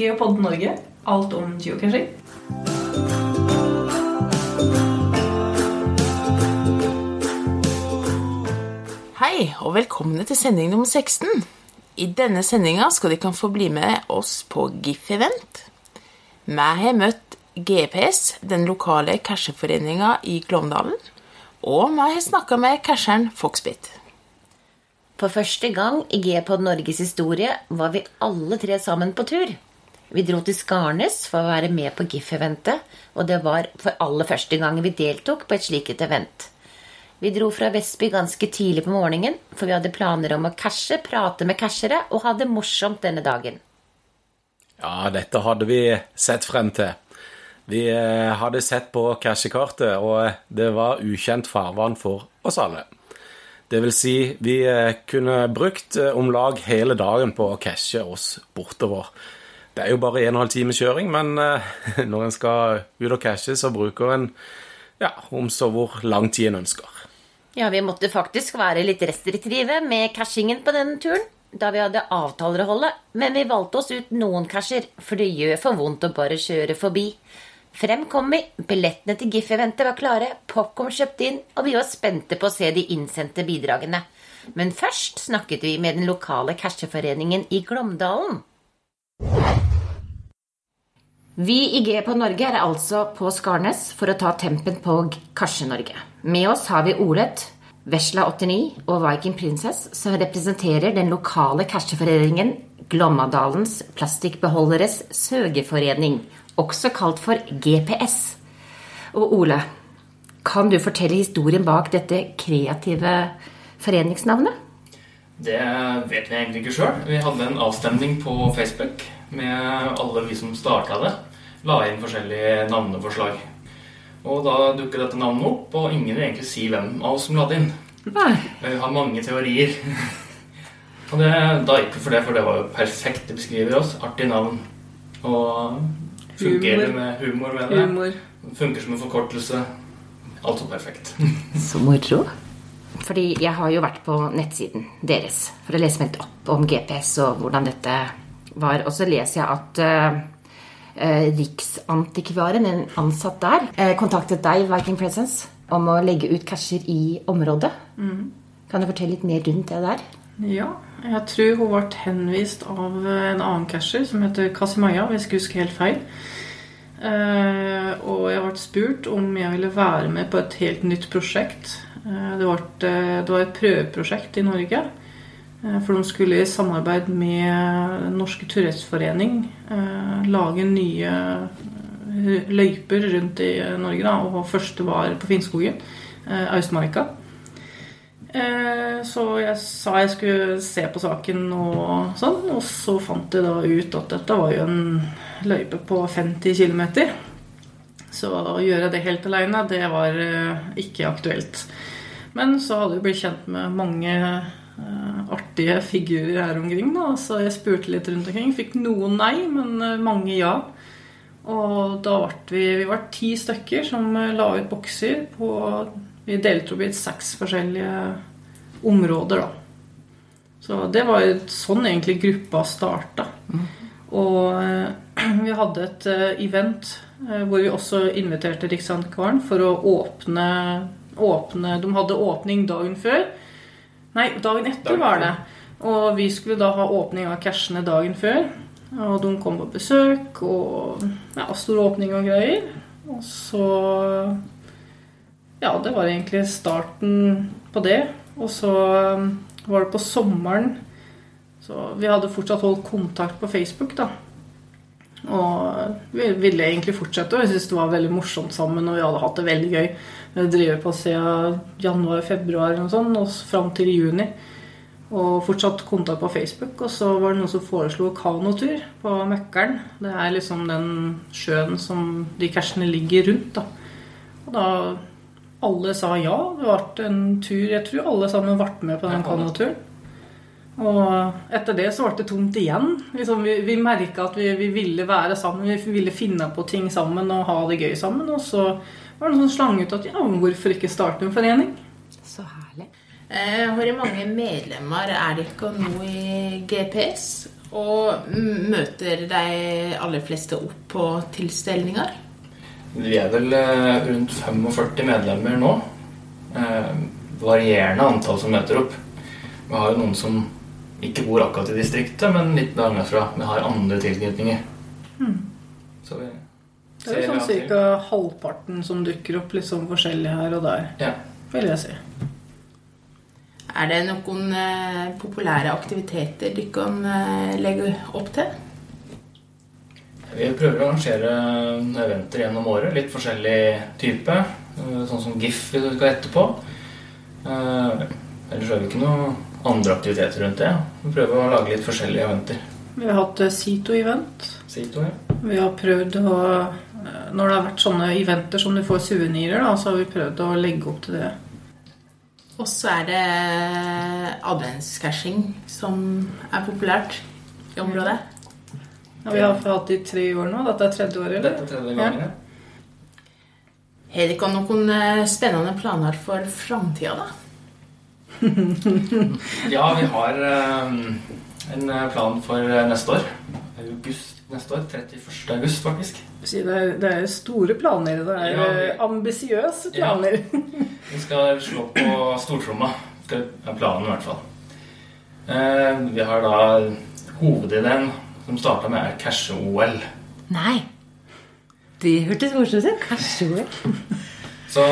Geopod Norge. Alt om geocaching. Hei, og velkommen til sending nummer 16. I denne sendinga skal de kan få bli med oss på GIF-event. Vi har møtt GPS, den lokale casheforeninga i Glåmdalen. Og vi har snakka med casheren Foxbit. For første gang i G-pod Norges historie var vi alle tre sammen på tur. Vi dro til Skarnes for å være med på GIF-eventet, og det var for aller første gang vi deltok på et slikt event. Vi dro fra Vestby ganske tidlig på morgenen, for vi hadde planer om å cashe, prate med cashere og ha det morsomt denne dagen. Ja, dette hadde vi sett frem til. Vi eh, hadde sett på cashekartet, og det var ukjent farvann for oss alle. Det vil si, vi eh, kunne brukt eh, om lag hele dagen på å cashe oss bortover. Det er jo bare 1 12 times kjøring, men når en skal ut og cashe, så bruker en ja, om så hvor lang tid en ønsker. Ja, vi måtte faktisk være litt restriktive med cashingen på denne turen, da vi hadde avtaler å holde, men vi valgte oss ut noen casher, for det gjør for vondt å bare kjøre forbi. Frem kom vi, billettene til GIF-eventet var klare, popkorn kjøpt inn, og vi var spente på å se de innsendte bidragene. Men først snakket vi med den lokale casheforeningen i Glåmdalen. Vi i G på Norge er altså på Skarnes for å ta tempen på Karse-Norge. Med oss har vi Olet, Vesla89 og Viking Princess, som representerer den lokale casheforeningen Glommadalens Plastikkbeholderes Søgeforening, også kalt for GPS. Og Ole, kan du fortelle historien bak dette kreative foreningsnavnet? Det vet vi egentlig ikke sjøl. Vi hadde en avstemning på Facebook med alle vi som starta det. La inn forskjellige navneforslag. Og da dukket dette navnet opp, og ingen vil egentlig si hvem av oss som la det inn. Nei. Vi har mange teorier. og det, da gikk vi for det, for det var jo perfekt. Det beskriver oss. Artig navn. Og fungerer Humor. med humor ved det. Humor. Funker som en forkortelse. Alt var perfekt. Så moro. Fordi jeg har jo vært på nettsiden deres for å lese meg litt opp om GPS og hvordan dette var. Og så leser jeg at eh, eh, Riksantikvaren, en ansatt der, eh, kontaktet deg, Viking Presence, om å legge ut casher i området. Kan du fortelle litt mer rundt det der? Ja, jeg tror hun ble henvist av en annen casher som heter Kasimaya, hvis jeg husker helt feil. Eh, og jeg ble spurt om jeg ville være med på et helt nytt prosjekt. Eh, det var et prøveprosjekt i Norge. Eh, For de skulle i samarbeid med norske turistforening eh, lage nye eh, løyper rundt i Norge. Da, og første var på Finnskogen, Austmarka. Så jeg sa jeg skulle se på saken og sånn, og så fant jeg da ut at dette var jo en løype på 50 km. Så å gjøre det helt aleine, det var ikke aktuelt. Men så hadde jeg blitt kjent med mange artige figurer her omkring, da, så jeg spurte litt rundt omkring. Fikk noen nei, men eh, mange ja. Og da ble vi, vi var ti stykker som eh, la ut bokser på Vi delte opp i seks forskjellige områder, da. Så det var sånn egentlig gruppa starta. Og eh, vi hadde et eh, event eh, hvor vi også inviterte Riksantikvaren for å åpne, åpne De hadde åpning dagen før. Nei, dagen etter Dagen var det. Og vi skulle da ha åpning av cashene dagen før. Og de kom på besøk, og ja, stor åpning og greier. Og så Ja, det var egentlig starten på det. Og så um, var det på sommeren Så vi hadde fortsatt holdt kontakt på Facebook, da. Og vi ville egentlig fortsette, og jeg syntes det var veldig morsomt sammen. Og vi hadde hatt det veldig gøy. Vi drevet på siden januar-februar og sånn, og fram til juni. Og fortsatt kontakt på Facebook. Og så var det noen som foreslo kanotur på Møkkern. Det er liksom den sjøen som de cashene ligger rundt. da. Og da alle sa ja. Det ble en tur Jeg tror alle sammen ble med på den kanoturen. Og etter det så ble det tomt igjen. Liksom, vi vi merka at vi, vi ville være sammen. Vi ville finne på ting sammen og ha det gøy sammen. Og så var det noen som slang ut at ja, hvorfor ikke starte en forening? Så herlig. Eh, hvor mange medlemmer er det ikke nå i GPS? Og møter de aller fleste opp på tilstelninger? Vi er vel eh, rundt 45 medlemmer nå. Eh, varierende antall som møter opp. Vi har jo noen som ikke bor akkurat i distriktet, men litt langere Vi har andre tilknytninger. Så vi Det er jo sånn ca. halvparten som dukker opp litt sånn forskjellig her og der, Ja. vil jeg si. Er det noen eh, populære aktiviteter dere kan eh, legge opp til? Vi prøver å arrangere eventer gjennom året. Litt forskjellig type. eh, Sånn som GIF vi skal etterpå. Eh, Ellers er vi ikke noe andre aktiviteter rundt det. Vi prøver å lage litt forskjellige eventer. Vi har hatt eh, Sito-event. Sito, ja. Vi har prøvd å eh, Når det har vært sånne eventer som du får suvenirer, så har vi prøvd å legge opp til det. Og så er det adventscashing som er populært i området. Ja, vi har hatt det i tre år nå. Dette er tredje året, Dette er tredje gangen. ja. Har dere noen eh, spennende planer for framtida, da? Ja, vi har eh, en eh, plan for eh, neste år. August neste år. 31. august, faktisk. Det er, det er store planer. Det er Ja. ambisiøse planer. Ja. Vi skal slå på stortromma. Det er planen, i hvert fall. Eh, vi har da hovedideen som starta med er cashe-OL. Nei. Det hørtes morsomt ut. Kanskje. Så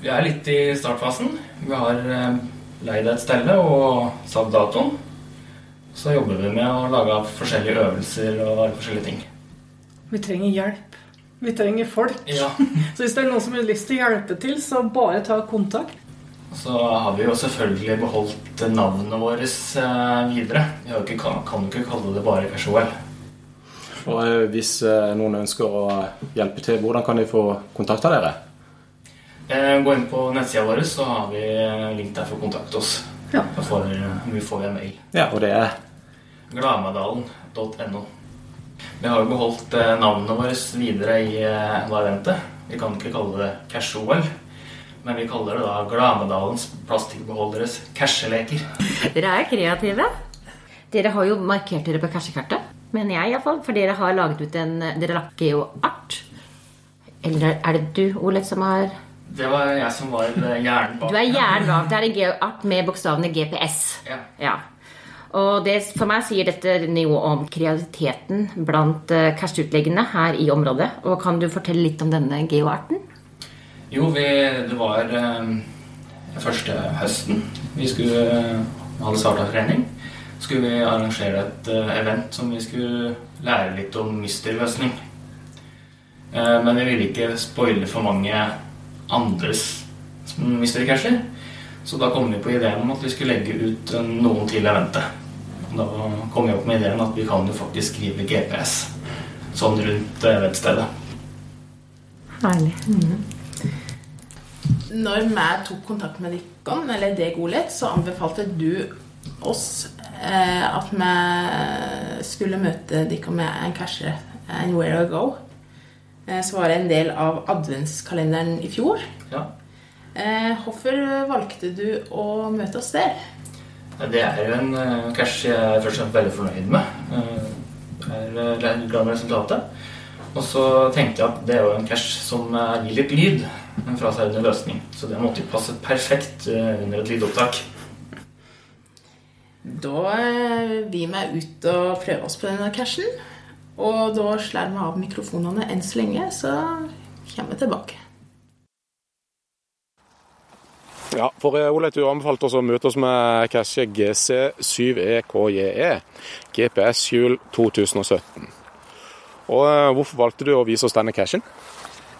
vi er litt i startfasen. Vi har eh, leid et stelle og satt datoen. Så jobber vi med å lage forskjellige øvelser og forskjellige ting. Vi trenger hjelp. Vi trenger folk. Ja. Så hvis det er noen som har lyst til å hjelpe til, så bare ta kontakt. Så har vi jo selvfølgelig beholdt navnet vårt eh, videre. Vi har ikke, kan, kan ikke kalle det bare Cash-OL. Og eh, hvis eh, noen ønsker å hjelpe til, hvordan kan de få kontakta dere? Eh, Gå inn på nettsida vår, så har vi eh, link der for å kontakte oss. Ja. Da får vi får en mail. Ja, og det er Glamadalen.no. Vi har jo beholdt eh, navnet vårt videre i eh, eventet. Vi kan ikke kalle det Cash-OL, men vi kaller det da Glamadalens plastikkbeholderes casheleker. Dere er kreative. Dere har jo markert dere på cashekartet. mener jeg iallfall. For dere har laget ut en Dere lager jo art. Eller er det du, Olet, som har Det var jeg som var eh, hjernen bak. Du er hjernen bak. Det er en geoart med bokstavene GPS. Ja. Ja. Og det, for meg sier dette noe om kreativiteten blant cash-utleggene her i området. Og kan du fortelle litt om denne geoarten? Jo, vi, det var eh, første høsten. Vi skulle eh, hadde starta forening. Skulle vi arrangere et eh, event som vi skulle lære litt om mysterløsning. Eh, men vi ville ikke spoile for mange andres mystery casher. Så da kom vi på ideen om at vi skulle legge ut eh, noen til eventet. Da kom vi opp med ideen at vi kan jo faktisk skrive GPS sånn rundt eh, eventstedet. Herlig. Når vi tok kontakt med Dikon, eller deg, Ole, så anbefalte du oss eh, at vi skulle møte dere med en casher, «Where I Go. Eh, så var det en del av adventskalenderen i fjor. Ja. Eh, hvorfor valgte du å møte oss der? Det er jo en cash jeg er først og fremst veldig fornøyd med. Eh, jeg er eh, glad med resultatet. Og så tenkte jeg at det er jo en cash som eh, gir litt lyd fra seg under løsning. Så det måtte jo passe perfekt eh, under et lydopptak. Da blir vil vi ut og prøve oss på denne cashen. Og da slår vi av mikrofonene enn så lenge, så kommer vi tilbake. Ja, for eh, Ole, du anbefalte oss å møte oss med Cashe GC7EKJE, GPS Jul 2017. Og eh, Hvorfor valgte du å vise oss denne cashen?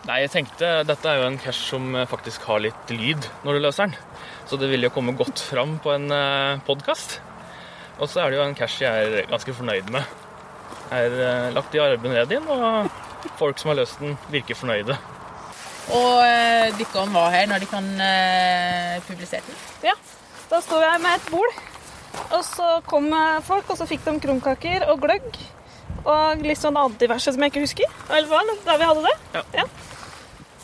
Nei, jeg tenkte dette er jo en cash som eh, faktisk har litt lyd når du løser den. Så det ville jo komme godt fram på en podkast. Og så er det jo en cash jeg er ganske fornøyd med. Er eh, lagt i arbeid ned inn, og folk som har løst den, virker fornøyde. Og eh, dere var her når de kan eh, publisere den. Ja, da sto jeg med et bol, og så kom folk, og så fikk de krumkaker og gløgg. Og litt sånn annet diverse som jeg ikke husker. Eller hva, da vi hadde det. Ja.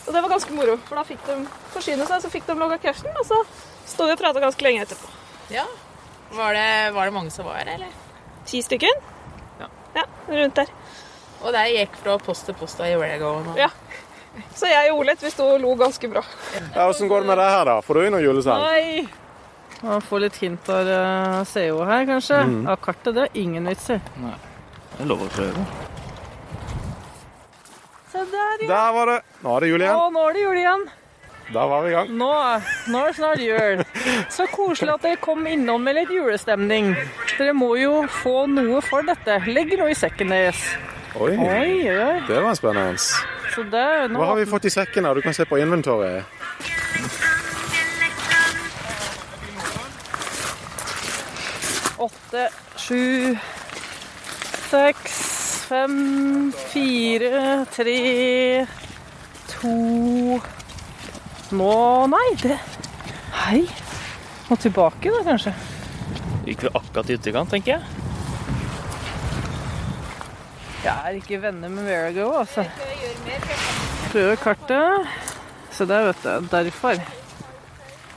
Og det var ganske moro, for da fikk de forsyne seg, så fikk de logga cashen, og så sto vi og prata ganske lenge etterpå. Ja. Var det, var det mange som var her, eller? Ti stykker. Ja, rundt der. Og der gikk fra post til post i og- Ja. Så jeg og Oleth vi sto og lo ganske bra. Ja, Åssen går det med deg her, da? Får du inn noen julesang? Nei! Man får litt hint av uh, CO her, kanskje. Mm. Av kartet. Det er ingen vits i. Det er lov å prøve. Se der, ja. Der var det. Nå er det jul igjen. Å, nå er det jul igjen. Da var vi i gang. Nå, nå er det snart jul. Så koselig at dere kom innom med litt julestemning. Dere må jo få noe for dette. Legg noe i sekken deres. Oi, Oi, oi. det var spennende. Så det, nå Hva har vi fått i sekken? Du kan se på inventoret. Åtte, sju, seks, fem, fire, tre, to Nå Nei, det Hei. Må tilbake, da, kanskje. Gikk vi akkurat i ytterkant, tenker jeg. Jeg er ikke venner med Verago, altså. Prøver kartet. Se der, vet du. Derfor.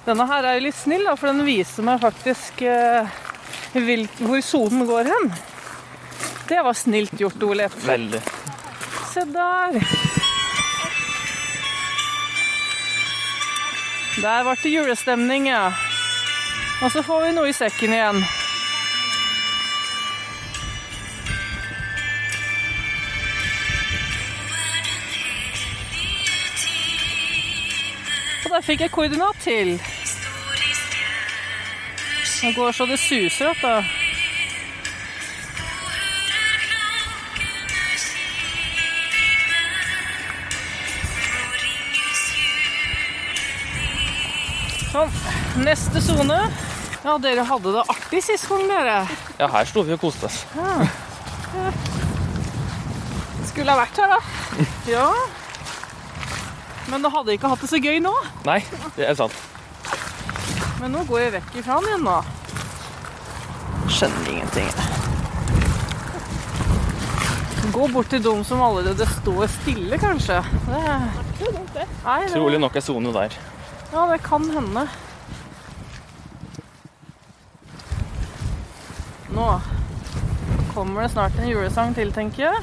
Denne her er jo litt snill, da, for den viser meg faktisk eh, hvor sonen går hen. Det var snilt gjort, Ole. Veldig. Se der. Der ble det julestemning, ja. Og så får vi noe i sekken igjen. Og der fikk jeg koordinat til. Det går så det suser at da. Sånn. Neste sone. Ja, dere hadde det artig sist gang, dere. Ja, her sto vi og koste oss. Skulle ha vært her, da. Ja. Men du hadde ikke hatt det så gøy nå. Nei, det er sant. Men nå går jeg vekk ifra han igjen, nå. Skjønner ingenting. Gå bort til dem som allerede står stille, kanskje. Det er... Nei, det... Trolig nok er sone der. Ja, det kan hende. Nå kommer det snart en julesang til, tenker jeg.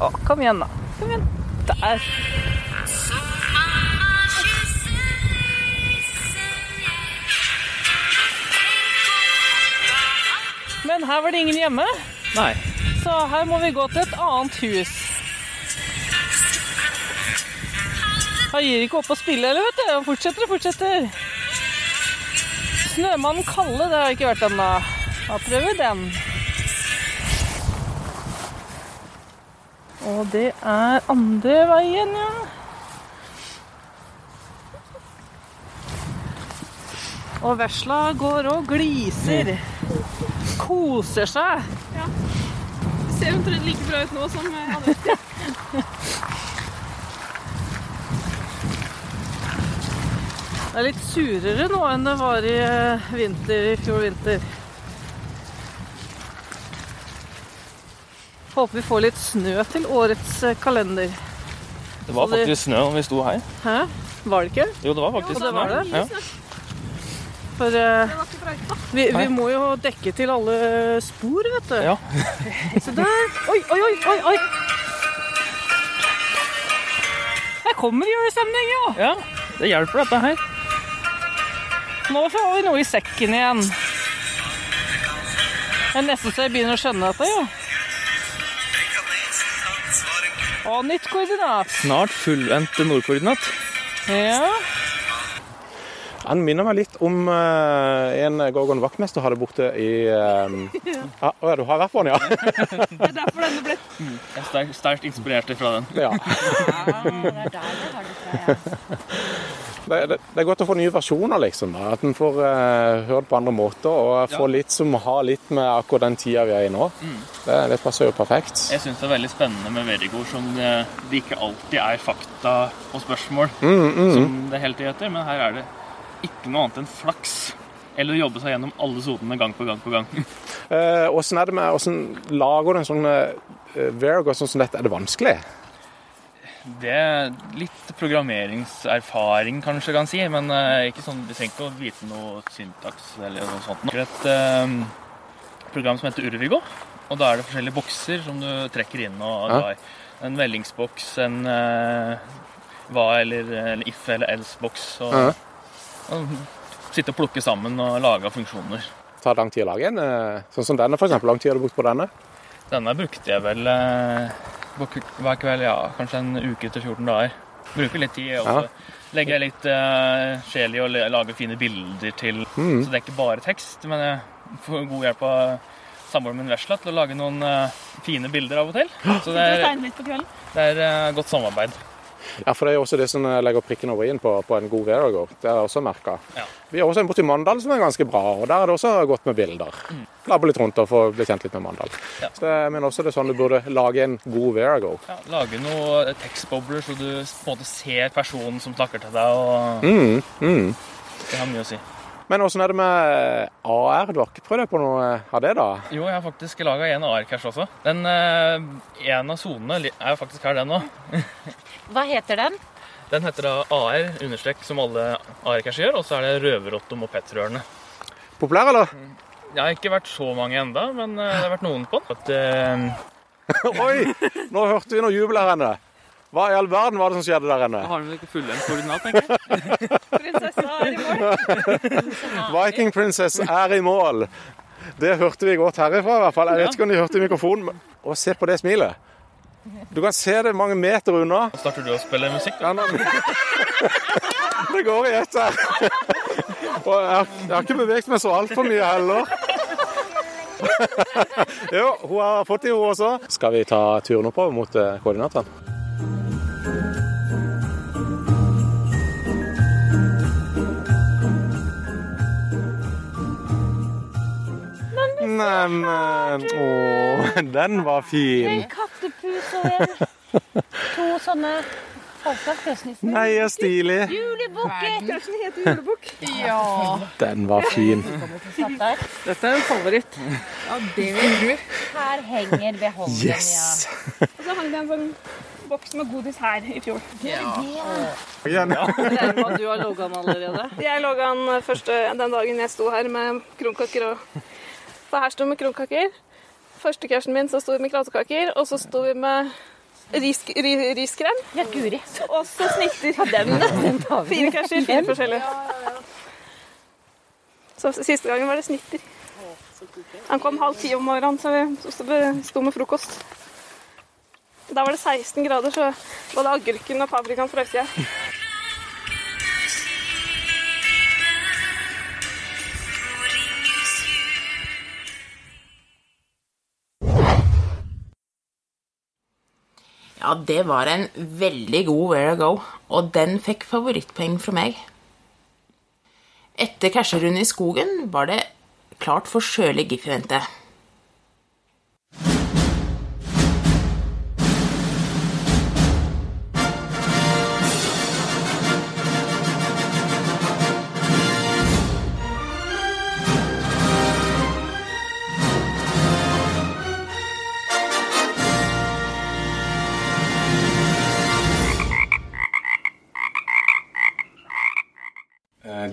Å, kom igjen, da. Kom igjen. Der. Men her var det ingen hjemme. Nei. Så her må vi gå til et annet hus. Han gir ikke opp å spille, eller vet du. Han fortsetter og fortsetter. Snømannen Kalle, det har jeg ikke hørt ennå. Da prøver vi den. Og det er andre veien, ja. Og vesla går og gliser. Koser seg. Ser omtrent like bra ut nå som eh, andre. Det er litt surere nå enn det var i eh, vinter, i fjor vinter. Håper vi får litt snø til årets eh, kalender. Det var faktisk snø når vi sto her. Hæ? Var det ikke? Jo, det var faktisk Og det var snø. det? Ja. For eh, brøyta. vi, vi må jo dekke til alle spor, vet du. Ja. Se der. Oi, oi, oi, oi, oi. Der kommer julestemning, jo. ja, det hjelper dette her. Nå får vi noe i sekken igjen. Det er nesten så jeg begynner å skjønne dette, jo. Og nytt koordinat. Snart fullvendt nordkoordinat. Ja. Han minner meg litt om eh, en Gorgon vaktmester hadde borte i uh, ah, Å ja, du har vært på den, ja? Det er derfor denne ble Jeg er sterkt, sterkt inspirert fra den. ja. Det, er der det, det er godt å få nye versjoner, liksom. da. At en får uh, hørt på andre måter og få litt som har litt med akkurat den tida vi er i nå. Det, det passer jo perfekt. Jeg syns det er veldig spennende med Verigor som det, det ikke alltid er fakta og spørsmål, som det hele tiden heter. Men her er det ikke noe annet enn flaks. Eller å jobbe seg gjennom alle sonene gang på gang på gang. Eh, Åssen er det med Åssen lager du en sånn uh, Vergo sånn som dette? Er det vanskelig? Det er litt programmeringserfaring, kanskje kan si, men eh, ikke sånn, du trenger ikke å vite noe syntaks eller noe sånt. Det er et eh, program som heter Urvigo, og da er det forskjellige bokser som du trekker inn og Ja. En meldingsboks, en eh, hva eller, eller if eller else-boks. Og, Ja. Og sitte og plukke sammen og lage funksjoner. Tar lang tid å lage en? eh, Sånn som denne, eksempel. Lang tid har du brukt på denne? Denne brukte jeg vel eh, hver kveld, ja, kanskje en uke til 14 dager. Bruker litt tid. Og så Ja. legger jeg litt uh, sjel i å la- lage fine bilder til Mm. Så det er ikke bare tekst, men jeg får god hjelp av samboeren min Vesla til å lage noen uh, fine bilder av og til. Så det er, det er godt samarbeid. Ja, for det er jo også det som legger prikken over i-en på, på en god Verago. Det har jeg også merka. Ja. Vi har også en borti Mandal som er ganske bra, og der er det også godt med bilder. Labbe litt rundt og få bli kjent litt med Mandal. Mm. Ja. Så jeg mener også det er sånn du burde lage en god Verago. Ja, lage noen tekstbobler så du på en måte ser personen som snakker til deg. og Mm, mm. Det har mye å si. Men åssen er det med AR? Du har ikke prøvd deg på noe av det, da? Jo, jeg har faktisk laga en AR-cash også. Den eh, En av sonene er faktisk her, den nå. Hva heter den? Den heter da AR, understrek som alle AR-cash gjør, og så er det Røverotto mopedrørene. Populær, eller? Jeg har ikke vært så mange enda, men eh, det har vært noen på den. At, eh, Oi! Nå hørte vi noe jubel her inne. Hva i all verden var det som skjedde der inne? har vel ikke fullendt koordinat, tenker jeg. Prinsessa er i mål. Viking Princess er i mål. Det hørte vi godt herifra, i hvert fall. Jeg vet ikke om de hørte i mikrofonen. men- Og se på det smilet. Du kan se det mange meter unna. Starter du å spille musikk? Ja. Det går i ett her. Og jeg har, jeg har ikke beveget meg så altfor mye heller. Jo, hun har fått det, hun også. Skal vi ta turen oppover mot eh, koordinatene? Neimen Å, den var fin. En Kattepus og en To sånne. Nei, så stilig. Julebukker! Kanskje den heter julebukk. Den var fin. Dette er en favoritt. Her henger beholderen, Yes! Og så hang det en sånn boks med godis her i fjor. Ja. ja. du har logga den allerede. Jeg logga den første den dagen jeg sto her med krumkaker og For her sto vi med kronkaker Første cashen min så sto vi med kronkaker og så sto vi med ris, ris, riskrem. Ja, guri. Og så snitter. Den. Fire casher, fire forskjellige. Så siste gangen var det snitter. Han kom halv ti om morgenen, så vi sto- sto med frokost. Da var det 16 grader, så både agurken og paprikaen frøs i hjel. Ja, det var en veldig god Where I Go, og den fikk favorittpoeng fra meg. Etter casherunde i skogen var det klart for sjølig GIF-eventet.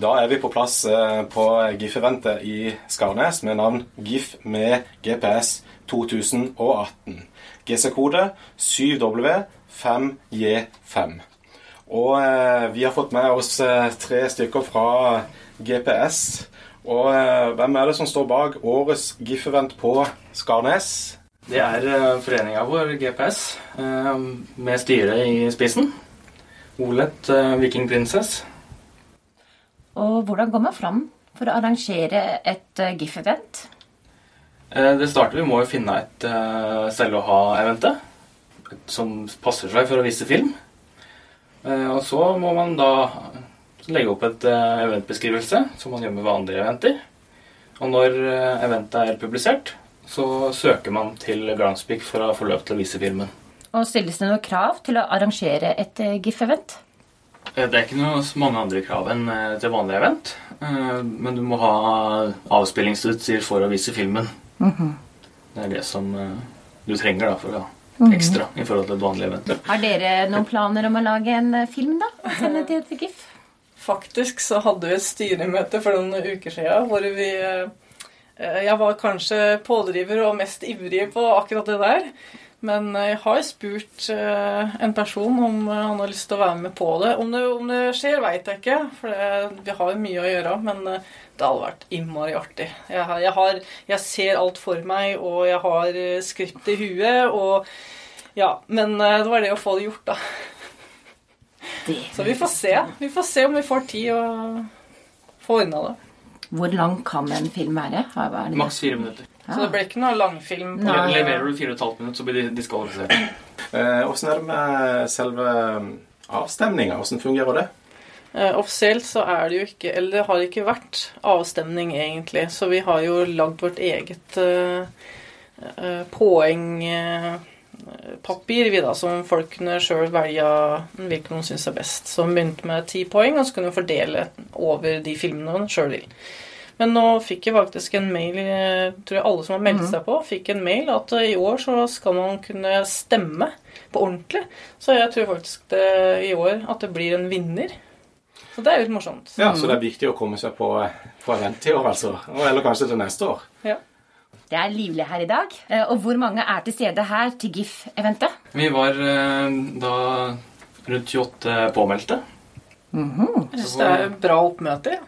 Da er vi på plass eh, på GIF-eventet i Skarnes med navn GIF med GPS 2018. GC-kode 7W5J5. Og eh, vi har fått med oss eh, tre stykker fra GPS. Og hvem er det som står bak årets GIF-event på Skarnes? Det er foreninga vår, GPS, med styret i spissen. Olet Viking Princess. Og hvordan går man fram for å arrangere et eh, GIF-event? Eh, Det starter Vi må jo finne et uh, sted å ha eventet som passer seg for å vise film. Eh, og så må man da legge opp et eh, eventbeskrivelse, som man gjør med vanlige eventer. Og når eh, eventet er publisert, så søker man til Groundspeak for å få løp til å vise filmen. Og stilles det noen krav til å arrangere et eh, GIF-event? Eh, Det er ikke noe så mange andre krav enn eh, til vanlig event, eh, men du må ha avspillingsutstyr for å vise filmen. Det er det som du trenger da for å ekstra i forhold til et vanlig event. Har dere noen planer om å lage en film, da? og Sende til et GIF? Faktisk så hadde vi et styremøte for noen uker siden hvor vi eh, Jeg var kanskje pådriver og mest ivrig på akkurat det der. Men jeg har spurt eh, en person om eh, han har lyst til å være med på det. Om det, om det skjer, veit jeg ikke, for det, vi har jo mye å gjøre. Men eh, det hadde vært innmari artig. Jeg, har- jeg, har, jeg ser alt for meg, og jeg har skript i huet. Og ja, Men det var det å få det gjort, da. Så vi får se. Vi får se om vi får tid å få unna det. Hvor lang kan en film være? Maks fire minutter. Så det blir ikke noe langfilm. på- Nei. Leverer du fire og et halvt minutt, så blir de diskvalifisert. Eh, er det med selve avstemninga? Åssen fungerer det? Eh, offisielt så er det jo ikke Eller det har ikke vært avstemning, egentlig. Så vi har jo lagd vårt eget eh, eh, poengpapir, vi da, som folk kunne sjøl velge hvilken de syns er best. Så vi begynte med ti poeng, og så kunne vi fordele over de filmene de sjøl vil. Men nå fikk jeg faktisk en mail, eh, tror jeg alle som har meldt seg på, fikk en mail at eh, i år så skal man kunne stemme på ordentlig. Så jeg tror faktisk det, i år at det blir en vinner. Så det er litt morsomt. Ja, Så det er viktig å komme seg på, på event i år, altså? Eller kanskje til neste år? Ja. Det er livlig her i dag. Eh, Og hvor mange er til stede her til GIF-eventet? Vi var eh, da rundt 28 påmeldte. Jeg syns det er bra oppmøte.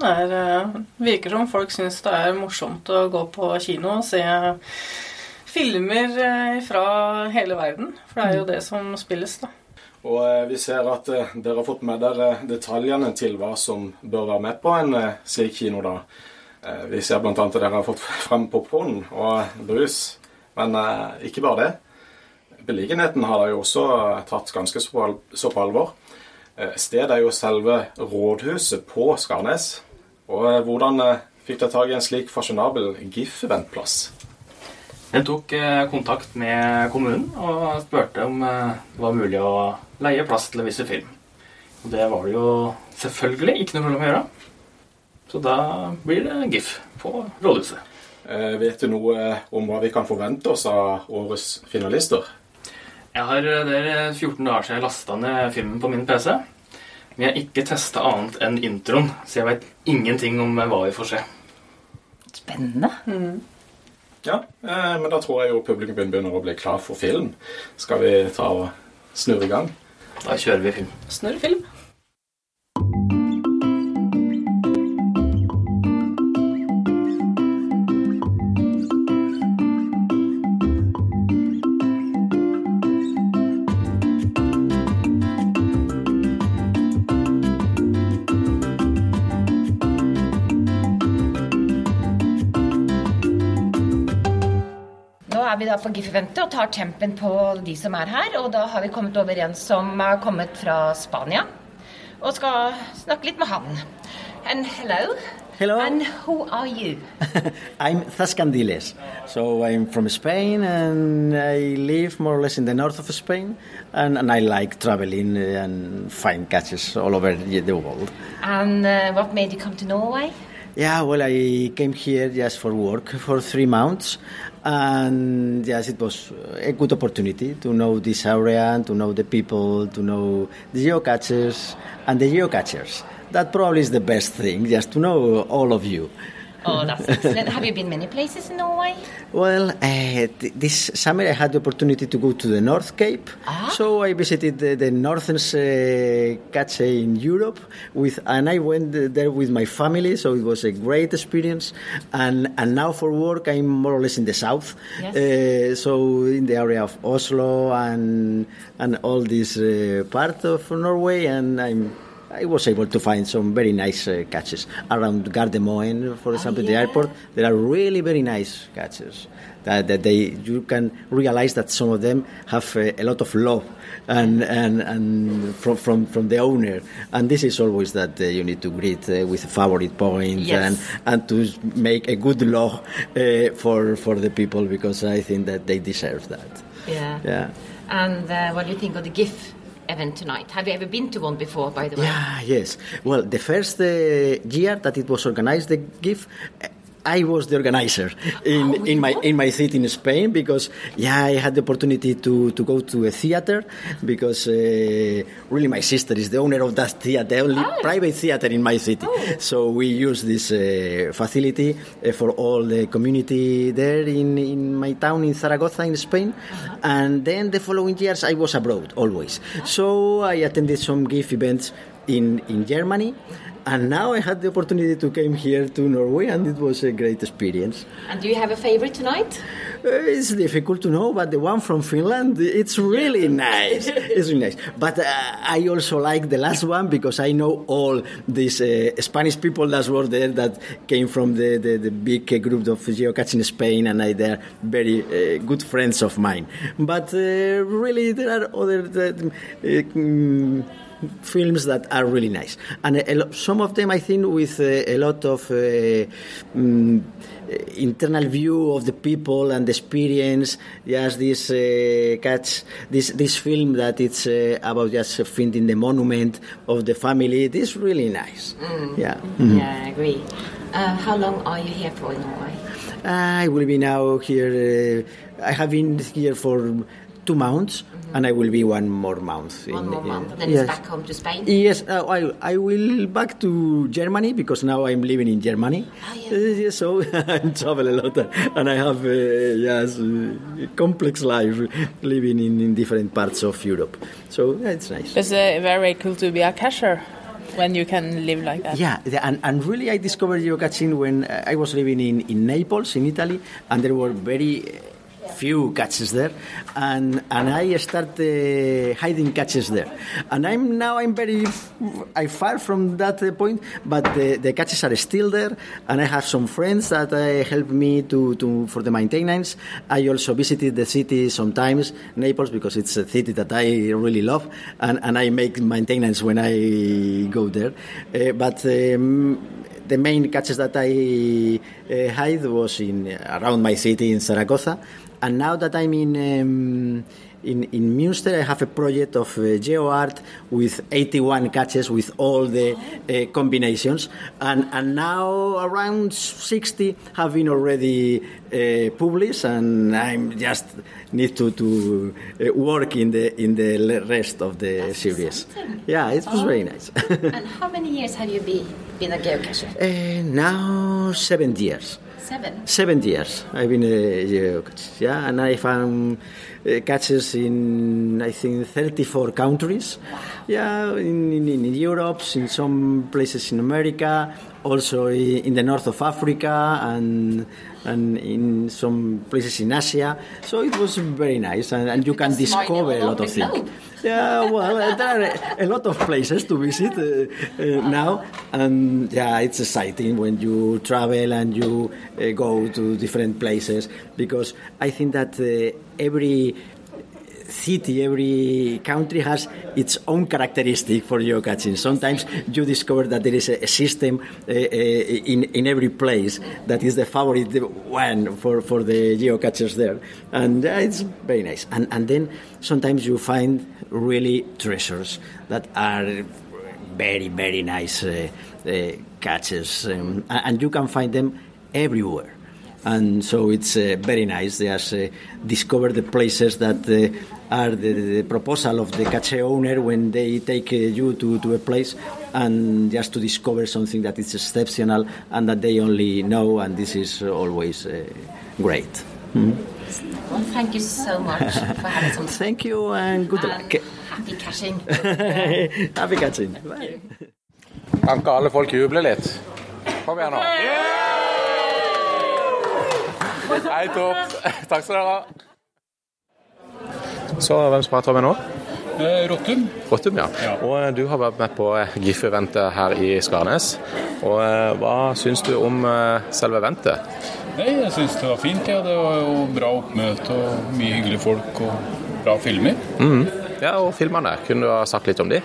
Det er, eh, virker som folk syns det er morsomt å gå på kino og se filmer eh, fra hele verden. For det er jo det som spilles, da. Og eh, vi ser at dere har fått med dere detaljene til hva som bør være med på en slik kino. da. Vi ser bl.a. at dere har fått frem popkorn og brus. Men ikke bare det. Beliggenheten har dere jo også tatt ganske så på, alvor. Stedet er jo selve rådhuset på Skarnes. Og eh, hvordan eh, fikk dere tak i en slik fasjonabel GIF-eventplass? Jeg tok eh, kontakt med kommunen og spurte om det var mulig å leie plass til å vise film. Og det var det jo selvfølgelig ikke noe problem å gjøre. Så da blir det GIF på rådhuset. Eh, vet du noe om hva vi kan forvente oss av årets finalister? Jeg har, der er 14 dager siden lasta ned filmen på min PC. Men jeg har ikke testa annet enn introen, så jeg vet ingenting om eh, hva vi får se. Spennende. Ja, eh, men da tror jeg jo publikum begynner å bli klar for film. Skal vi ta og snurre i gang? Da kjører vi film. Snurrfilm. Nå vi da på GIF-eventet og tar tempen på de som er her. Og da har vi kommet over en som har kommet fra Spania. Og skal snakke litt med han. And hello. Hello. And who are you? I'm Zascandiles. So I'm from Spain and I live more or less in the north of Spain. And, and I like traveling and find catches all over the the world. And uh, what made you come to Norway? Yeah, well, I came here just for work for three months, and yes, it was a good opportunity to know this area, to know the people, to know the geocachers and the geocachers. That probably is the best thing, just to know all of you. Oh, that's excellent. Have you been many places in Norway? Well, uh, th- this summer I had the opportunity to go to the North Cape, Ah. so I visited the, the northern uh, cache in Europe, with, and I went there with my family, so it was a great experience. And and now for work, I'm more or less in the south, Yes. uh, so in the area of Oslo and and all this uh, part of Norway, and I'm. I was able to find some very nice uh, catches around Gardermoen, for example, the yeah. airport. There are really very nice catches that, that they you can realize that some of them have uh, a lot of love and and, and from, from from the owner and this is always that uh, you need to greet uh, with a favorite point Yes. and and to make a good love uh, for for the people because I think that they deserve that Yeah. yeah And uh, what do you think of the GIF event tonight? Have you ever been to one before, by the way? Yeah, yes. Well, the first uh, year that it was organized, the GIF, I was the organizer in, in my in my city in Spain because yeah I had the opportunity to, to go to a theater because uh, really my sister is the owner of that theater the only private theater in my city. So we use this uh, facility uh, for all the community there in, in my town in Zaragoza in Spain. And then the following years I was abroad always. So I attended some gift events in in Germany and now I had the opportunity to come here to Norway, and it was a great experience. And do you have a favorite tonight? Uh, it's difficult to know, but the one from Finland, it's really nice. It's really nice. But uh, I also like the last one because I know all these uh, Spanish people that were there that came from the, the, the big group of geocaching in Spain, and I, they're very uh, good friends of mine. But uh, really, there are other. Uh, mm, films that are really nice, and a, lo- some of them I think with uh, a lot of uh, mm, internal view of the people and the experience. Just this uh, catch, this this film that it's uh, about just finding the monument of the family. It is really nice. Yeah. Mhm. Yeah, I agree. Uh, how long are you here for in Norway? I will be now here. Uh, I have been here for two months, and I will be one more month. One in- more in- month, and then yes. it's back home to Spain. Yes, uh, I, I will back to Germany because now I'm living in Germany. Uh, yeah, so I travel a lot and I have uh, yes, uh, complex life living in, in different parts of Europe. So yeah, it's nice. It's uh, very cool to be a cashier when you can live like that. Yeah, and, and really I discovered geocaching when uh, I was living in, in Naples, in Italy, and there were very uh, few catches there, and and I started uh, hiding catches there, and I'm now I'm very I far from that uh, point, but the, the catches are still there, and I have some friends that uh, help me to, to for the maintenance. I also visited the city sometimes, Naples, because it's a city that I really love, and, and I make maintenance when I go there, uh, but. Um, the main catches that I uh, hide was in around my city in Zaragoza, and now that I'm in um, in, in Münster, I have a project of uh, GeoArt with 81 catches with all the uh, combinations, and and now around 60 have been already uh, published, and I'm just need to to uh, work in the in the rest of the series. Yeah, it was very nice. and how many years have you been, been a geocacher? Uh, now seven years. Seven. Seven years I've been a geocacher. Yeah, and I found uh, catches in I think 34 countries. Yeah, in, in, in Europe, in some places in America, also in the north of Africa, and and in some places in Asia. So it was very nice, and, and you can discover a lot of things. Yeah, well, uh, there are a lot of places to visit uh, uh, now, and yeah, it's exciting when you travel and you uh, go to different places because I think that uh, every city, every country has its own characteristic for geocaching. Sometimes you discover that there is a, system uh, in, in every place that is the favorite one for, for the geocachers there. And uh, it's very nice. And, and then sometimes you find really treasures that are very, very nice uh, catches. Um, and you can find them everywhere and so it's uh, very nice. They just uh, discover the places that uh, are the, the proposal of the cache owner when they take uh, you to, to a place and just to discover something that is exceptional and that they only know, and this is always uh, great. Mhm. Well, thank you so much for having some Thank you and good luck. happy caching. Happy catching. Bye. Kan ikke alle folk juble litt? Kom igjen nå. Hei, topp. Takk skal dere ha. Så hvem prater med nå? Rottum. Rottum, ja. Og eh, du har vært med på GIF-eventet her i Skarnes. Og eh, hva syns du om eh, selve eventet? Nei, jeg syns det var fint. Ja. Det var jo bra oppmøte og mye hyggelige folk og bra filmer. Mm. Ja, og filmene. Kunne du ha sagt litt om de?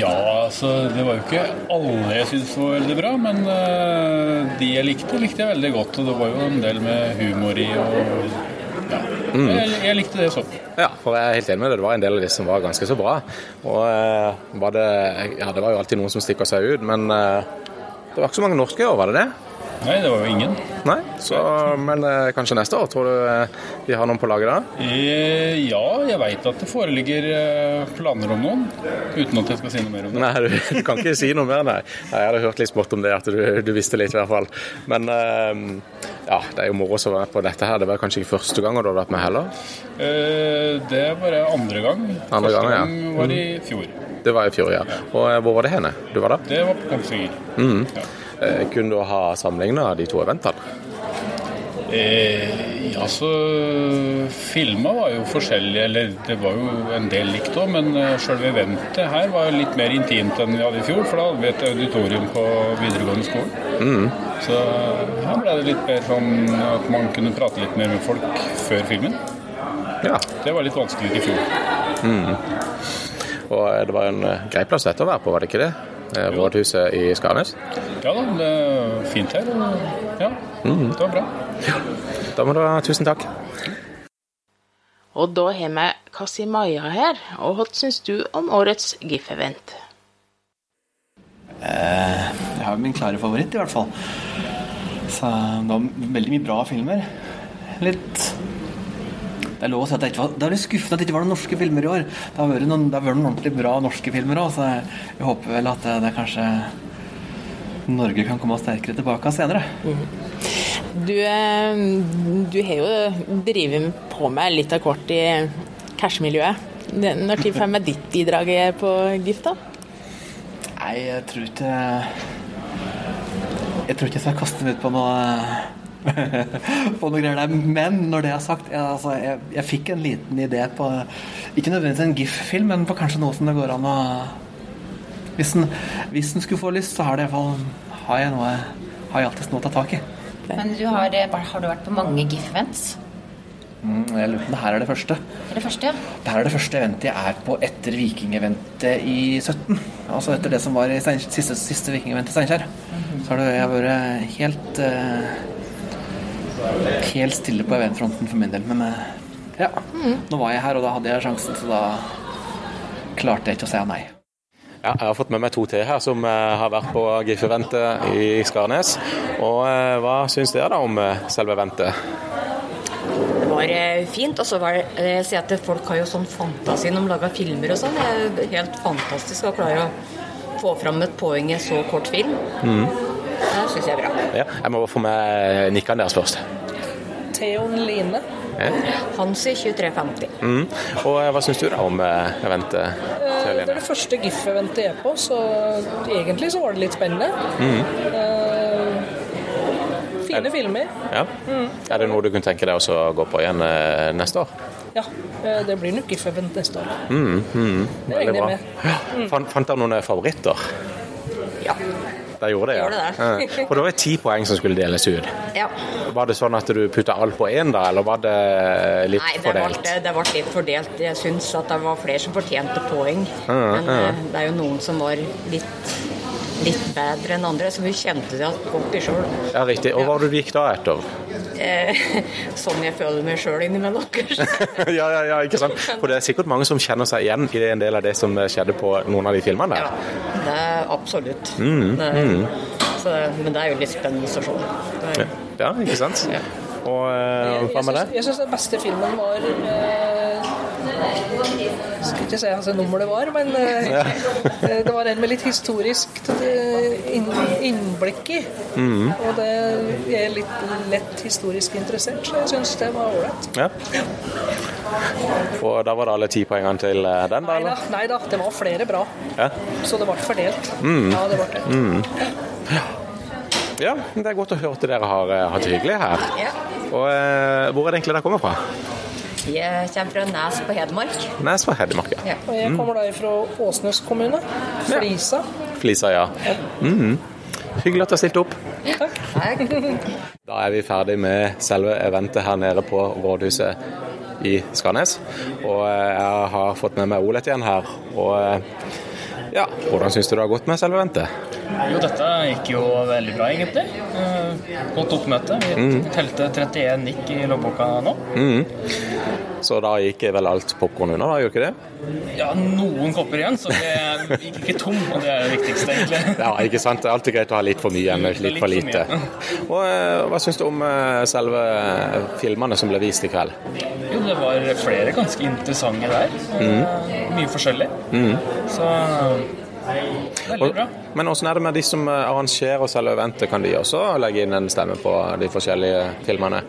Ja, altså det var jo ikke alle jeg syntes var veldig bra, men uh, de jeg likte, likte jeg veldig godt. Og det var jo en del med humor i og ja. Mm. Jeg, jeg likte det sånn. Ja, for jeg er helt enig med deg. Det var en del av de som var ganske så bra. Og uh, var det Ja, det var jo alltid noen som stikker seg ut, men uh, det var ikke så mange norske i år, var det det? Nei, det var jo ingen. Nei, så, men eh, kanskje neste år? Tror du eh, vi har noen på laget da? Eh, ja, jeg veit at det foreligger eh, planer om noen, uten at jeg skal si noe mer om det. Nei, du, du kan ikke si noe mer, nei. Jeg hadde hørt litt smått om det, at du, du visste litt i hvert fall. Men eh, ja, det er jo moro å være på dette her. Det var kanskje ikke første gang du har vært med heller? Eh, det var det andre gang. Andre Første gang, ja. gang var i fjor. Det var i fjor, ja. Og eh, hvor var det henne? Du var der? Det var på Kongsvinger. Mm. Ja. Eh, kunne du ha sammenligna de to eventene? Eh, ja, så Filma var jo forskjellige, eller det var jo en del likt òg, men sjølve eventet her var jo litt mer intimt enn vi hadde i fjor, for da hadde vi et auditorium på videregående skole. Så her ble det litt mer sånn at man kunne prate litt mer med folk før filmen. Ja. Det var litt vanskelig i fjor. Og eh, det var en eh, grei plass dette å være på, var det ikke det? Eh, Rådhuset i Skarnes. Ja da, det er fint her. Ja, det var bra. Da må du ha tusen takk. Og da har vi Kasimaya her. Og hva syns du om årets GIF-event? Jeg har min klare favoritt, i hvert fall. Så det var veldig mye bra filmer. Litt Det er lov å si at det ikke var Det er litt skuffende at det ikke var noen norske filmer i år. Det har vært noen, det har vært noen ordentlig bra norske filmer òg, så jeg, jeg håper vel at det, det kanskje Norge kan komme sterkere tilbake senere. Du, eh, du har jo drevet på med litt av kort i cash-miljøet. Når tid får med ditt bidrag på GIF, da? Nei, jeg tror ikke Jeg tror ikke jeg skal kaste meg ut på noe på noen greier der. Men når det er sagt, jeg, altså, jeg, jeg fikk en liten idé på Ikke nødvendigvis en GIF-film, men på kanskje noe som det går an å Hvis en, hvis en skulle få lyst, så har det i hvert fall har jeg noe har jeg alltid noe å ta tak i. Men du har, eh, har du vært på mange GIF-events? Mm, jeg lurer på om det her er det første. Det er det første, ja. Det her er det første eventet jeg er på etter Viking-eventet i 17. Altså etter det som var i siste, siste Viking-eventet i Steinkjer. Så har det jeg vært helt eh, Helt stille på eventfronten for min del. Men eh, ja, nå var jeg her, og da hadde jeg sjansen, så da klarte jeg ikke å si nei. Ja, jeg har fått med meg to til her som eh, har vært på GIF-eventet i Skarnes. Og eh, hva syns dere da om selve eventet? Det var fint. Og så var det jeg sier at folk har jo sånn fantasi når de lager filmer og sånn. Det er helt fantastisk å klare å få fram et poeng i så kort film. Det syns jeg er bra. Ja, jeg må få med nikkene deres først. Theon Line. Ja. Hansi 2350. Mm. Og eh, hva syns du da om eh, eventet? Eh, Det er det første GIF-eventet jeg er på, så egentlig så var det litt spennende. Mm. Eh, Fine filmer. Ja. Er det noe du kunne tenke deg å gå på igjen eh, neste år? Ja, eh, det blir nok GIF-event neste år. Mm, mm. Det regner jeg med. Ja. Fant, fant dere noen favoritter? Ja. De gjorde det, ja. Gjorde det. Og det var ti poeng som skulle deles ut. Ja. Var det sånn at du putta alt på én, da, eller var det litt Nei, det fordelt? Nei, det ble litt fordelt. Jeg syns at det var flere som fortjente poeng. Men eh, det er jo noen som var litt, litt bedre enn andre, så vi kjente det godt sjøl. Ja, riktig. Og hva ja. du gikk da etter? Eh, sånn jeg føler meg sjøl innimellom, kanskje. ja, ja, ja, ikke sant? For det er sikkert mange som kjenner seg igjen i en del av det som skjedde på noen av de filmene der. Det er absolutt. Mm, det er, mm. Så, men det er jo litt spennende å se. Ja, ikke sant? Og eh, hva med det? Jeg syns den beste filmen var eh, Skal ikke si hvilket nummer det var, men eh, Ja. eh, det var en med litt historisk eh, innblikk i. Mhm. Og det jeg er litt lett historisk interessert, så jeg syns det var ålreit. Ja. Og da var det alle ti poengene til den, da? Eller? nei da, det var flere bra, Ja. så det ble fordelt. Mm. Ja, det ble det. Mm. Ja, det er godt å høre at dere har hatt det hyggelig her. Og hvor er det egentlig dere kommer fra? Jeg kommer fra Nes på Hedmark. Nes på Hedmark, ja. Og jeg kommer da fra Åsnes kommune, Flisa. Flisa, ja. Mm. Hyggelig at du har stilt opp. Takk. Da er vi ferdig med selve eventet her nede på rådhuset i Skarnes. Og eh, jeg har fått med meg Olet igjen her. Og eh, ja, hvordan syns du det har gått med selve eventet? Jo, dette gikk jo veldig bra, egentlig. Eh, Godt oppmøte. Vi Mm. telte 31 nikk i loggboka nå. Mhm. Så da gikk vel alt popkorn unna, da, gjorde ikke det? Ja, noen kopper igjen, så det gikk ikke tom, og det er det viktigste, egentlig. Ja, ikke sant. Det er alltid greit å ha litt for mye enn litt, Litt for lite. Og eh, Hva syns du om eh, selve filmene som ble vist i kveld? Jo, det var flere ganske interessante der. og Mye forskjellig. Mm. Så veldig bra. Men hvordan er det med de som arrangerer arrangerer selve eventet? Kan de også legge inn en stemme på de forskjellige filmene?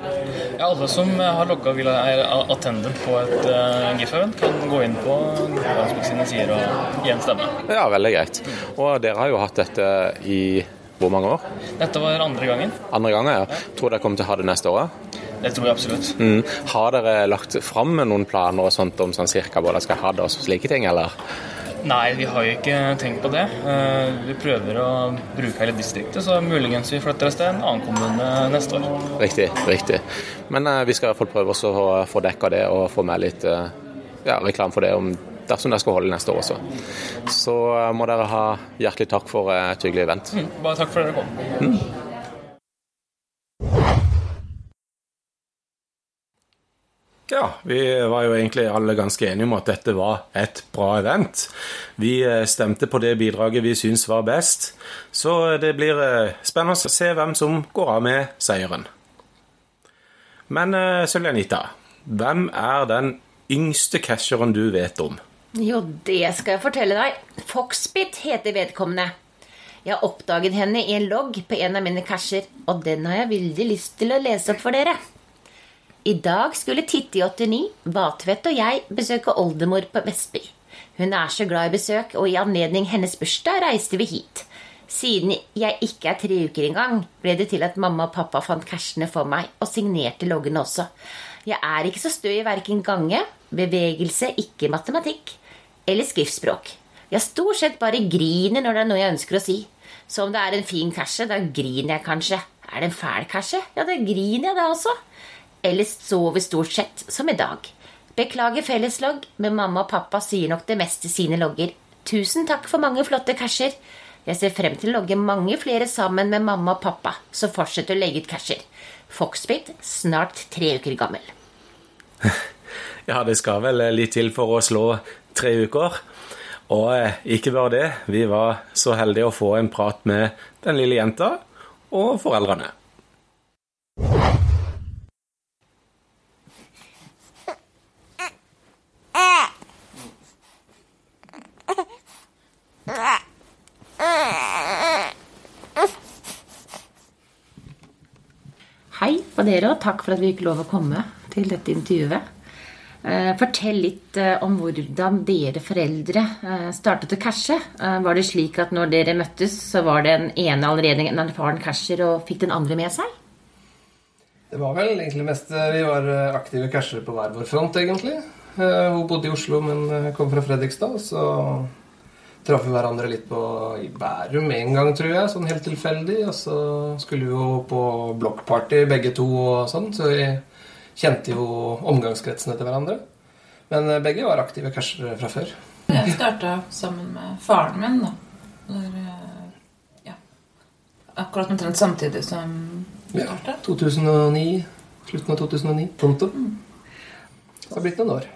Ja, alle som har logga vil er attendant på et uh, GIF-event, kan gå inn på Facebook sine sider og gi en stemme. Ja, veldig greit. Og dere har jo hatt dette i hvor mange år? Dette var andre gangen. Andre gangen, ja. Tror dere kommer til å ha det neste år? Det tror jeg absolutt. Mm. Har dere lagt fram noen planer og sånt om sånn cirka hvor dere skal ha det og slike ting, eller? Nei, vi har jo ikke tenkt på det. Eh, Vi prøver å bruke hele distriktet, så muligens vi flytter oss til en annen kommune neste år. Riktig, riktig. Men eh, vi skal i hvert fall prøve å få dekka det og få med litt eh, ja, reklame for det om dersom dere skal holde neste år også. Så eh, må dere ha hjertelig takk for et hyggelig event. Mm, Bare takk for at dere kom. Ja, vi var jo egentlig alle ganske enige om at dette var et bra event. Vi eh, stemte på det bidraget vi syns var best, så det blir eh, spennende å se hvem som går av med seieren. Men Søljanita, hvem er den yngste casheren du vet om? Jo, det skal jeg fortelle deg. Foxbit heter vedkommende. Jeg har oppdaget henne i en logg på en av mine casher, og den har jeg veldig lyst til å lese opp for dere. I dag skulle Titti89, Vatvedt og jeg besøke oldemor på Vestby. Hun er så glad i besøk, og i anledning hennes bursdag reiste vi hit. Siden jeg ikke er tre uker engang, ble det til at mamma og pappa fant cashene for meg og signerte loggene også. Jeg er ikke så stø i verken gange, bevegelse, ikke matematikk eller skriftspråk. Jeg stort sett bare griner når det er noe jeg ønsker å si. Så om det er en fin cashe, da griner jeg kanskje. Er det en fæl cashe? Ja, da griner jeg da også. Eller sover stort sett som i dag. Beklager felleslogg, men mamma og pappa sier nok det meste sine logger. Tusen takk for mange flotte casher. Jeg ser frem til å logge mange flere sammen med mamma og pappa, så fortsett å legge ut casher. Foxbit, snart tre uker gammel. Ja, det skal vel litt til for å slå tre uker. Og eh, ikke bare det, vi var så heldige å få en prat med den lille jenta og foreldrene. Hei på dere, og takk for at vi fikk lov å komme til dette intervjuet. Eh, Fortell litt eh, om hvordan dere foreldre eh, startet å cashe. Var det slik at når dere møttes, så var den ene allerede en erfaren casher og fikk den andre med seg? Det var vel egentlig mest Vi var aktive cashere på hver vår front, egentlig. Hun bodde i Oslo, men kom fra Fredrikstad. Så traff hverandre litt på i Bærum en gang, tror jeg, sånn helt tilfeldig. Og så skulle vi jo på blokkparty begge to og sånn, så vi kjente jo omgangskretsene til hverandre. Men eh, begge var aktive cashere fra før. Jeg starta sammen med faren min, da. Når, eh, ja. Akkurat omtrent samtidig som Ja, 2009. Slutten av 2009. Pronto. Det har blitt noen år.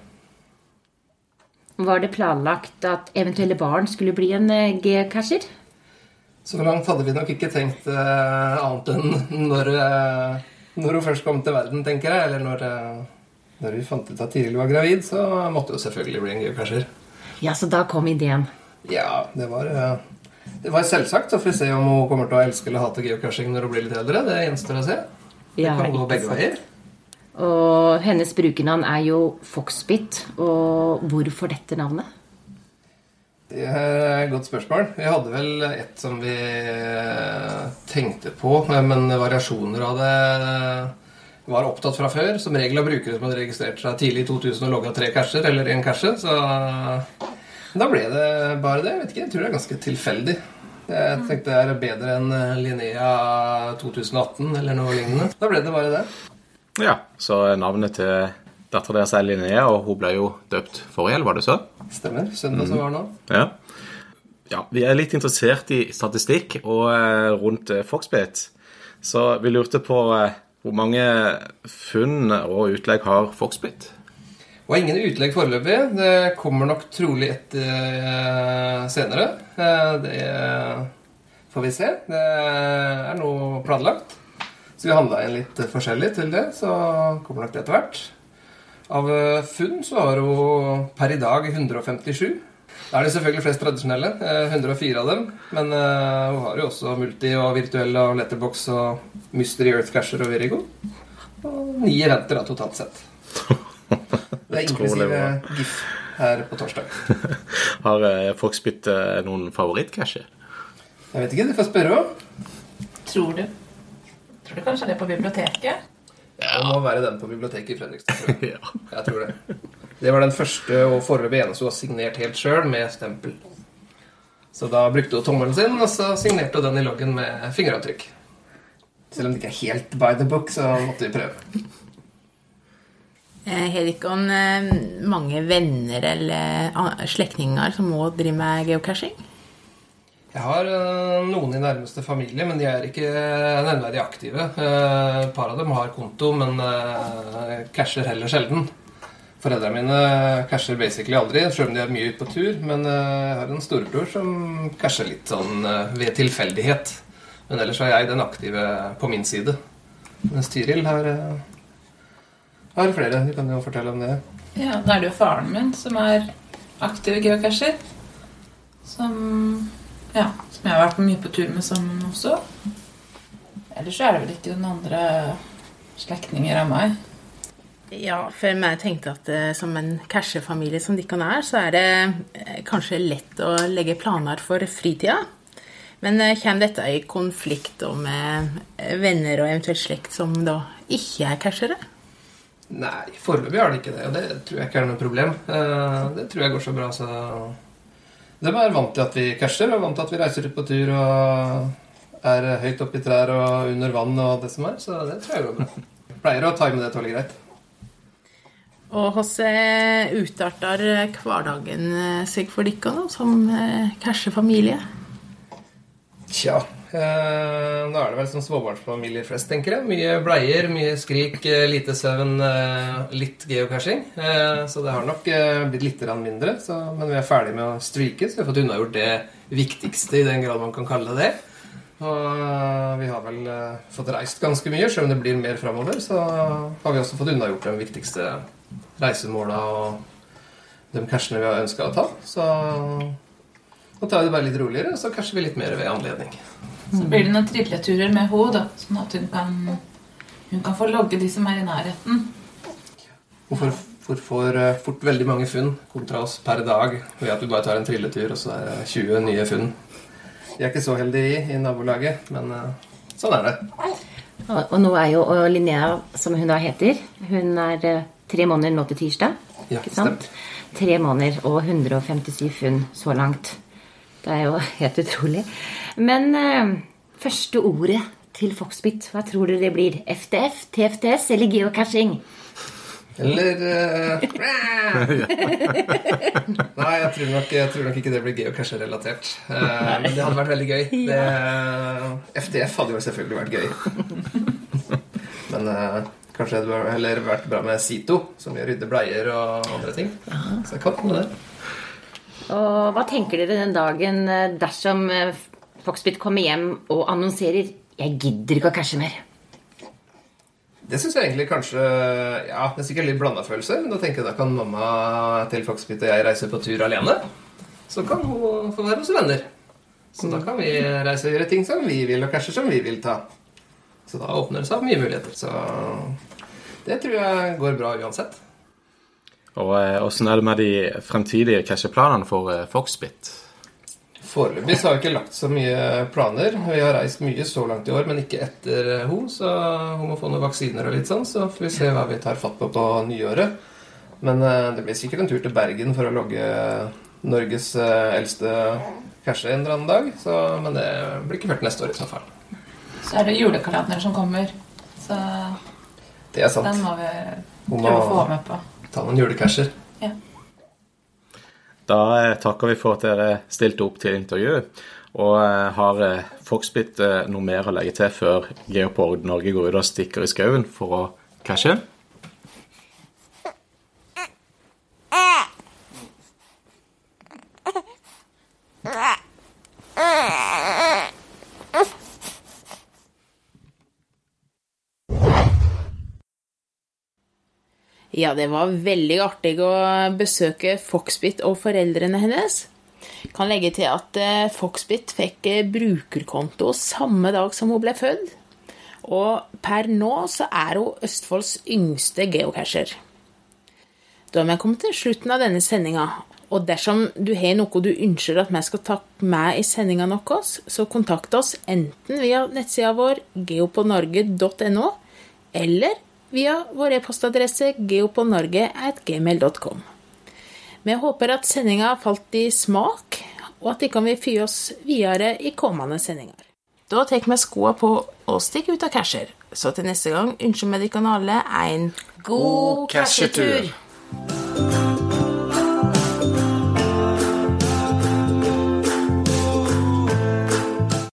Var det planlagt at eventuelle barn skulle bli en eh, geocacher? Så langt hadde vi nok ikke tenkt uh, annet enn når, uh, når hun først kom til verden, tenker jeg. Eller når, uh, når vi fant ut at Tiril var gravid, så måtte hun selvfølgelig bli en geocacher. Ja, så da kom ideen. Ja, det var, det var selvsagt. Så får vi se om hun kommer til å elske eller hate geocaching når hun blir litt eldre. Det gjenstår å se. Det Ja, kan gå begge sant. veier. Og hennes brukernavn er jo Foxbit. Og hvorfor dette navnet? Det er et godt spørsmål. Vi hadde vel et som vi eh, tenkte på, men variasjoner av det var opptatt fra før. Som regel av brukere som hadde registrert seg tidlig i 2000 og logga tre casher eller én cashe. Så da ble det bare det. Jeg vet ikke, jeg tror det er ganske tilfeldig. Jeg tenkte det er bedre enn Linnea 2018 eller noe lignende. Da ble det bare det. Ja, så navnet til dattera deres er Linnea, og hun ble jo døpt forrige helg, var det så? Stemmer. Søndag som var nå. Ja. ja. Vi er litt interessert i statistikk og eh, rundt eh, Foxbit. Så vi lurte på eh, hvor mange funn og utlegg har Foxbit? Og ingen utlegg foreløpig. Det kommer nok trolig etter senere. Det får vi se. Det er noe planlagt. Så vi handla inn litt forskjellig til det, så kommer nok det etter hvert. Av eh, funn så har hun per i dag 157. Da er det selvfølgelig flest tradisjonelle. eh, 104 av dem. Men eh, hun har jo også multi og virtuell og letterbox og Mystery Earth Casher og Virigo. Og ni eventer da, totalt sett. Det er inklusive. GIF her på torsdag. Har folk eh, noen favorittcasher? Jeg vet ikke, du får spørre henne. Tror du? Tror du kanskje det er på biblioteket? Ja. Det må være den på biblioteket i Fredrikstad. Tror jeg. jeg tror det. Det var den første og foreløpig eneste hun har signert helt sjøl, med stempel. Så da brukte hun tommelen sin, og så signerte hun den i loggen med fingeravtrykk. Selv om det ikke er helt by the book, så måtte vi prøve. Jeg Har ikke om mange venner eller ah, slektninger som må driver med geocaching? Jeg har øh, noen i nærmeste familie, men de er ikke nevneverdig aktive. Eh, Et par av dem har konto, men uh, casher heller sjelden. Foreldrene mine casher basically aldri, selv om de er mye ute på tur. Men eh, jeg har en storebror som casher litt sånn eh, ved tilfeldighet. Men ellers er jeg den aktive på min side. Mens Tiril har, eh, har flere. Du kan jo fortelle om det. Ja, da er det jo faren min som er aktiv geocacher. Som ja, som jeg har vært mye på tur med sammen også. Ellers så er det vel ikke noen andre slektninger av meg. Ja, for jeg tenkte at eh, som en cashefamilie som dere er, så er det eh, kanskje lett å legge planer for fritida. Men eh, kommer dette i konflikt med venner og eventuelt slekt som da ikke er cashere? Nei, foreløpig har det ikke det. Og det tror jeg ikke er noe problem. Eh, Det tror jeg går så bra, så De er vant til at vi casher, og vant til at vi reiser ut på tur og er høyt oppe i trær og under vann og det som er, så det tror jeg går bra. Pleier å time det tålelig greit. Og hvordan utarter hverdagen eh, seg for dere nå, som casher familie? Tja eh, Nå er det vel som småbarnsfamilier flest, tenker jeg. Mye bleier, mye skrik, eh, lite søvn, eh, litt geocaching. Så det har nok blitt litt mindre. Men vi er ferdig med å stryke, så vi har fått unnagjort det viktigste, i den grad man kan kalle det det. Og vi har vel fått reist ganske mye, selv om det blir mer framover. Så har vi også fått unnagjort de viktigste reisemåla og de cashene vi har ønska å ta. Så nå tar vi det bare litt roligere, og så casher vi litt mer ved anledning. Så blir det noen trilleturer med henne, da, sånn at hun kan, hun kan få logge de som er i nærheten. Hun får, får, får fort veldig mange funn kontra oss per dag ved at du bare tar en trilletur, og så er det 20 nye funn. De er ikke så heldige i, i nabolaget, men eh, sånn er det. Og, og nå er jo og Linnea, som hun da heter, hun er eh, tre måneder nå til tirsdag. Ja, ikke sant? Tre måneder og 157 funn så langt. Det er jo helt utrolig. Men eh, første ordet til Foxbit, hva tror dere det blir? FTF, TFTS eller geocaching? Eller eh, Nei, jeg tror, nok, jeg tror nok ikke det blir geocache-relatert. Eh, men det hadde vært veldig gøy. Det, FTF hadde jo selvfølgelig vært gøy. Men eh, kanskje det hadde heller vært bra med Sito, som gjør rydde bleier og andre ting. Så jeg kan det. Og hva tenker dere den dagen eh, dersom eh, Foxbit kommer hjem og annonserer 'Jeg gidder ikke å cashe mer'? Det syns jeg egentlig kanskje Ja, det er sikkert litt blanda følelser. Men da tenker jeg da kan mamma til Foxbit og jeg reise på tur alene. Så kan hun få være hos venner. Så da kan vi reise og gjøre ting som vi vil, og cashe som vi vil ta. Så da åpner det seg mye muligheter. Så det tror jeg går bra uansett. Og eh, Åssen er det med de fremtidige casheplanene for eh, Foxbit? Foreløpig så har vi ikke lagt så mye planer. Vi har reist mye så langt i år, men ikke etter henne. Så hun må få noen vaksiner og litt sånn, så får vi se hva vi tar fatt på på nyåret. Men eh, det blir sikkert en tur til Bergen for å logge Norges eh, eldste cashe en eller annen dag. Så, men det blir ikke ført neste år i så fall. Så er det julekalender som kommer. Så Det er sant. den må vi prøve å få med på. Ta noen julecasher. Ja. Da eh, takker vi for at dere stilte opp til intervju. Og eh, har eh, Foxbit noe mer å legge til før Geopord Norge går ut og stikker i skauen for å cashe? Ja, det var veldig artig å besøke Foxbit og foreldrene hennes. Kan legge til at eh, Foxbit fikk eh, brukerkonto samme dag som hun ble født. Og per nå så er hun Østfolds yngste geocacher. Da er vi kommet til slutten av denne sendinga. Og dersom du har noe du ønsker at vi skal ta med i sendinga vår, så kontakt oss enten via nettsida vår geoponorge.no, eller via vår e-postadresse geoponorge.gmail.com. Vi håper at sendinga falt i smak, og at de kan vi fy oss videre i kommende sendinger. Da tar vi skoa på og stikker ut av casher. Så til neste gang ønsker vi dere alle en God cashetur!